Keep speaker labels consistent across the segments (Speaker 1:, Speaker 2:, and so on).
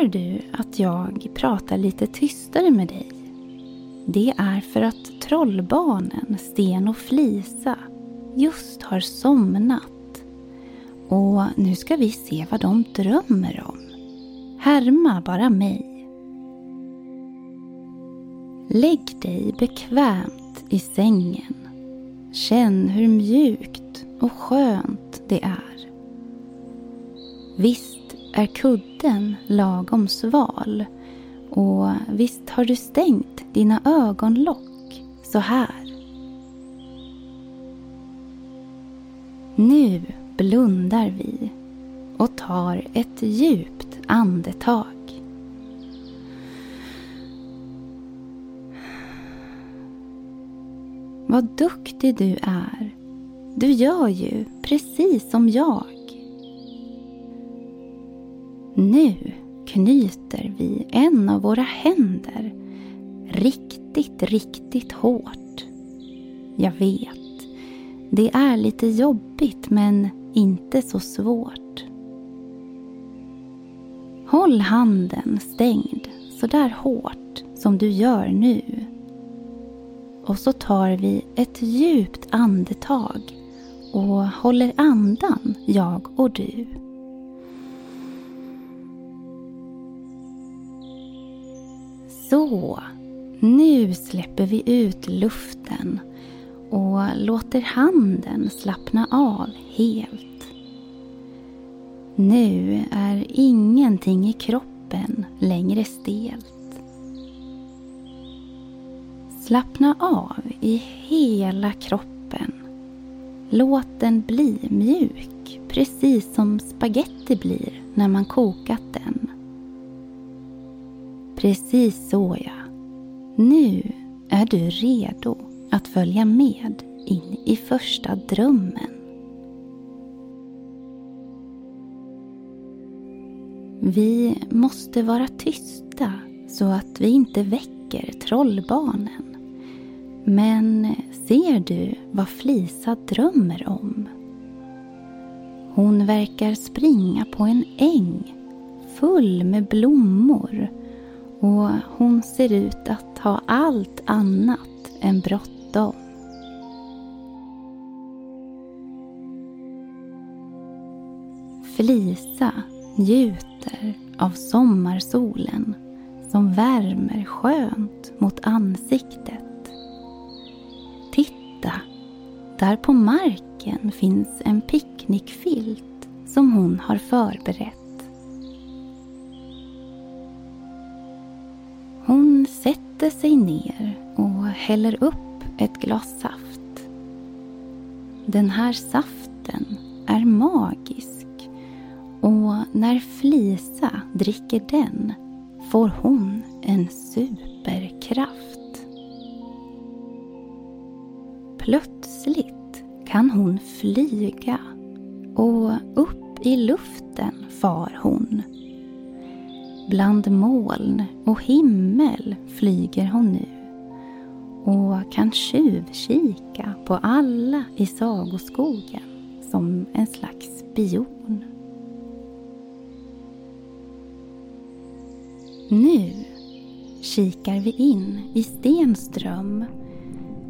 Speaker 1: Hör du att jag pratar lite tystare med dig? Det är för att trollbarnen Sten och Flisa just har somnat. Och nu ska vi se vad de drömmer om. Härma bara mig. Lägg dig bekvämt i sängen. Känn hur mjukt och skönt det är. Visst är kudden lagom sval och visst har du stängt dina ögonlock så här. Nu blundar vi och tar ett djupt andetag. Vad duktig du är. Du gör ju precis som jag. Nu knyter vi en av våra händer riktigt, riktigt hårt. Jag vet, det är lite jobbigt men inte så svårt. Håll handen stängd så där hårt som du gör nu. Och så tar vi ett djupt andetag och håller andan, jag och du. Så, nu släpper vi ut luften och låter handen slappna av helt. Nu är ingenting i kroppen längre stelt. Slappna av i hela kroppen. Låt den bli mjuk, precis som spaghetti blir när man kokat den. Precis så ja. Nu är du redo att följa med in i första drömmen. Vi måste vara tysta så att vi inte väcker trollbarnen. Men ser du vad Flisa drömmer om? Hon verkar springa på en äng full med blommor och hon ser ut att ha allt annat än bråttom. Felisa njuter av sommarsolen som värmer skönt mot ansiktet. Titta, där på marken finns en picknickfilt som hon har förberett. Sätter sig ner och häller upp ett glas saft. Den här saften är magisk och när Flisa dricker den får hon en superkraft. Plötsligt kan hon flyga och upp i luften far hon Bland moln och himmel flyger hon nu och kan tjuvkika på alla i sagoskogen som en slags spion. Nu kikar vi in i Stenström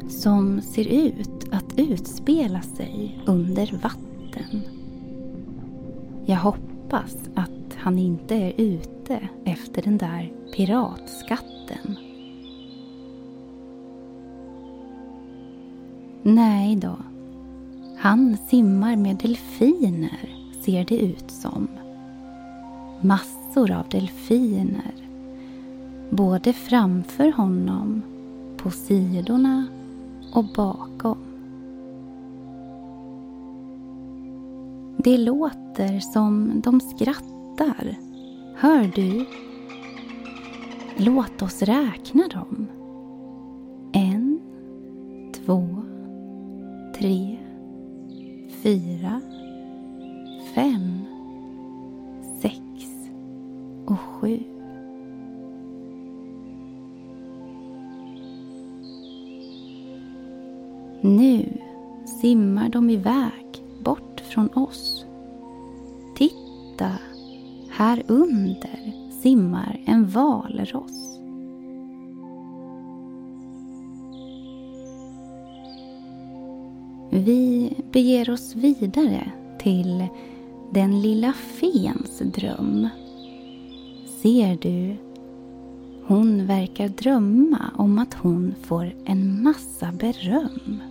Speaker 1: som ser ut att utspela sig under vatten. Jag hoppas att han inte är ute efter den där piratskatten. Nej då. Han simmar med delfiner, ser det ut som. Massor av delfiner. Både framför honom, på sidorna och bakom. Det låter som de skrattar skrattar. Hör du? Låt oss räkna dem. En, två, tre, fyra, fem, sex och sju. Nu simmar de iväg bort från oss. Titta här under simmar en valross. Vi beger oss vidare till den lilla fens dröm. Ser du? Hon verkar drömma om att hon får en massa beröm.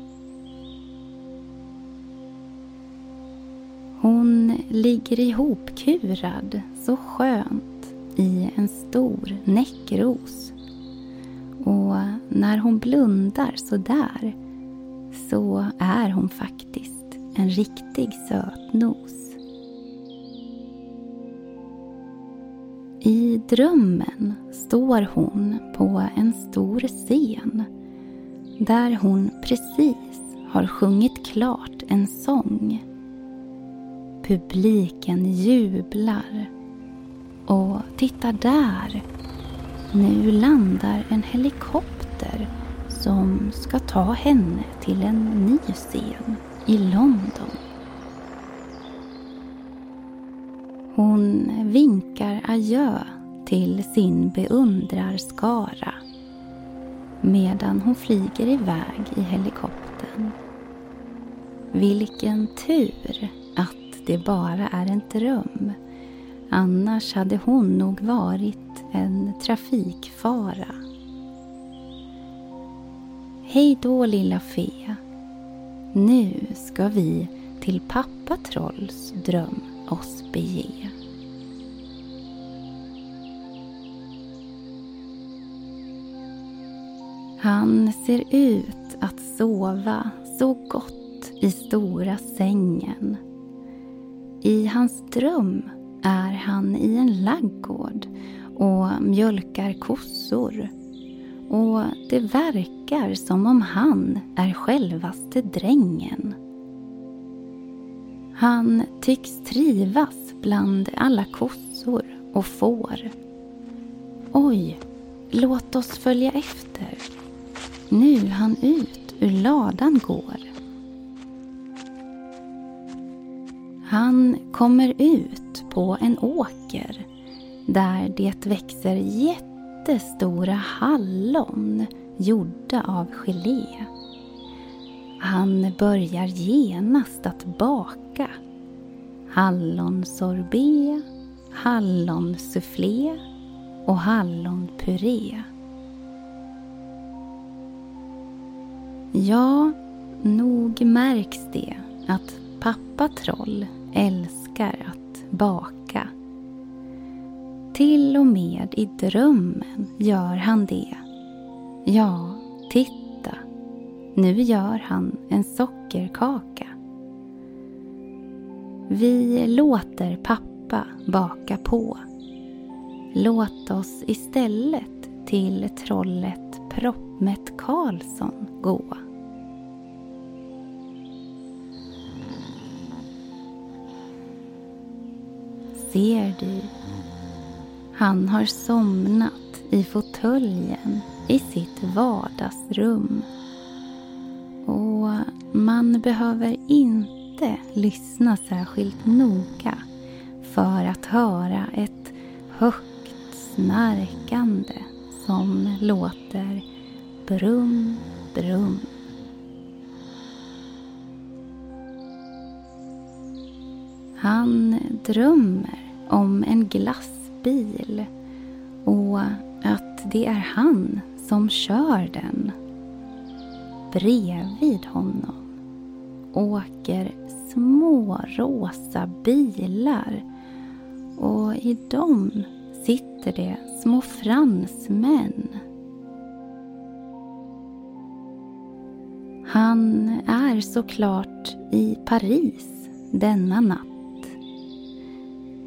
Speaker 1: Hon ligger ihopkurad så skönt i en stor näckros. Och när hon blundar så där så är hon faktiskt en riktig sötnos. I drömmen står hon på en stor scen där hon precis har sjungit klart en sång. Publiken jublar. Och titta där! Nu landar en helikopter som ska ta henne till en ny scen i London. Hon vinkar adjö till sin beundrarskara medan hon flyger iväg i helikoptern. Vilken tur att det bara är en dröm. Annars hade hon nog varit en trafikfara. Hej då lilla fe. Nu ska vi till pappa Trolls dröm oss bege. Han ser ut att sova så gott i stora sängen. I hans dröm är han i en laggård och mjölkar kossor. Och det verkar som om han är självaste drängen. Han tycks trivas bland alla kossor och får. Oj, låt oss följa efter. Nu han ut ur ladan går. Han kommer ut på en åker där det växer jättestora hallon gjorda av gelé. Han börjar genast att baka hallonsorbet, hallonsufflé och hallonpuré. Ja, nog märks det att pappa Troll älskar att baka. Till och med i drömmen gör han det. Ja, titta. Nu gör han en sockerkaka. Vi låter pappa baka på. Låt oss istället till trollet Proppmätt Karlsson gå. Ser du? Han har somnat i fåtöljen i sitt vardagsrum. Och man behöver inte lyssna särskilt noga för att höra ett högt snarkande som låter brum, brum. Han drömmer om en glassbil och att det är han som kör den. Bredvid honom åker små rosa bilar och i dem sitter det små fransmän. Han är såklart i Paris denna natt.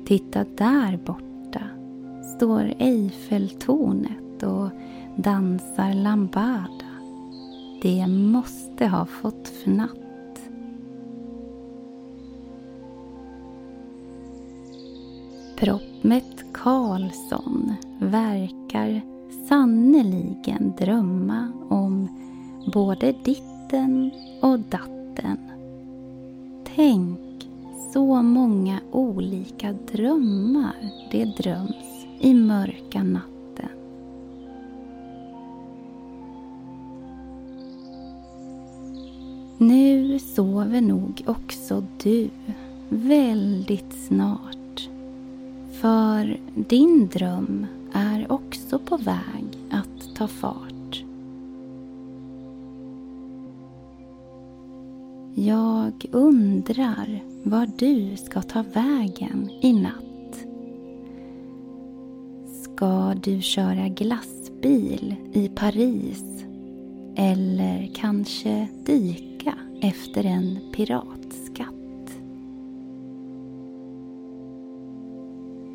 Speaker 1: Titta där borta står Eiffeltornet och dansar lambada. Det måste ha fått fnatt. Proppmätt Karlsson verkar sannoliken drömma om både ditten och datten. Tänk så många olika drömmar det dröms i mörka natten. Nu sover nog också du väldigt snart. För din dröm är också på väg att ta fart. Jag undrar var du ska ta vägen i natt. Ska du köra glassbil i Paris eller kanske dyka efter en piratskatt?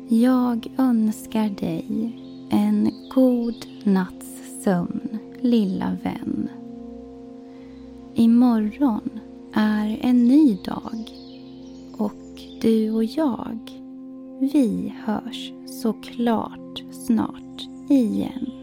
Speaker 1: Jag önskar dig en god natts sömn, lilla vän. Imorgon är en ny dag och du och jag, vi hörs såklart snart igen.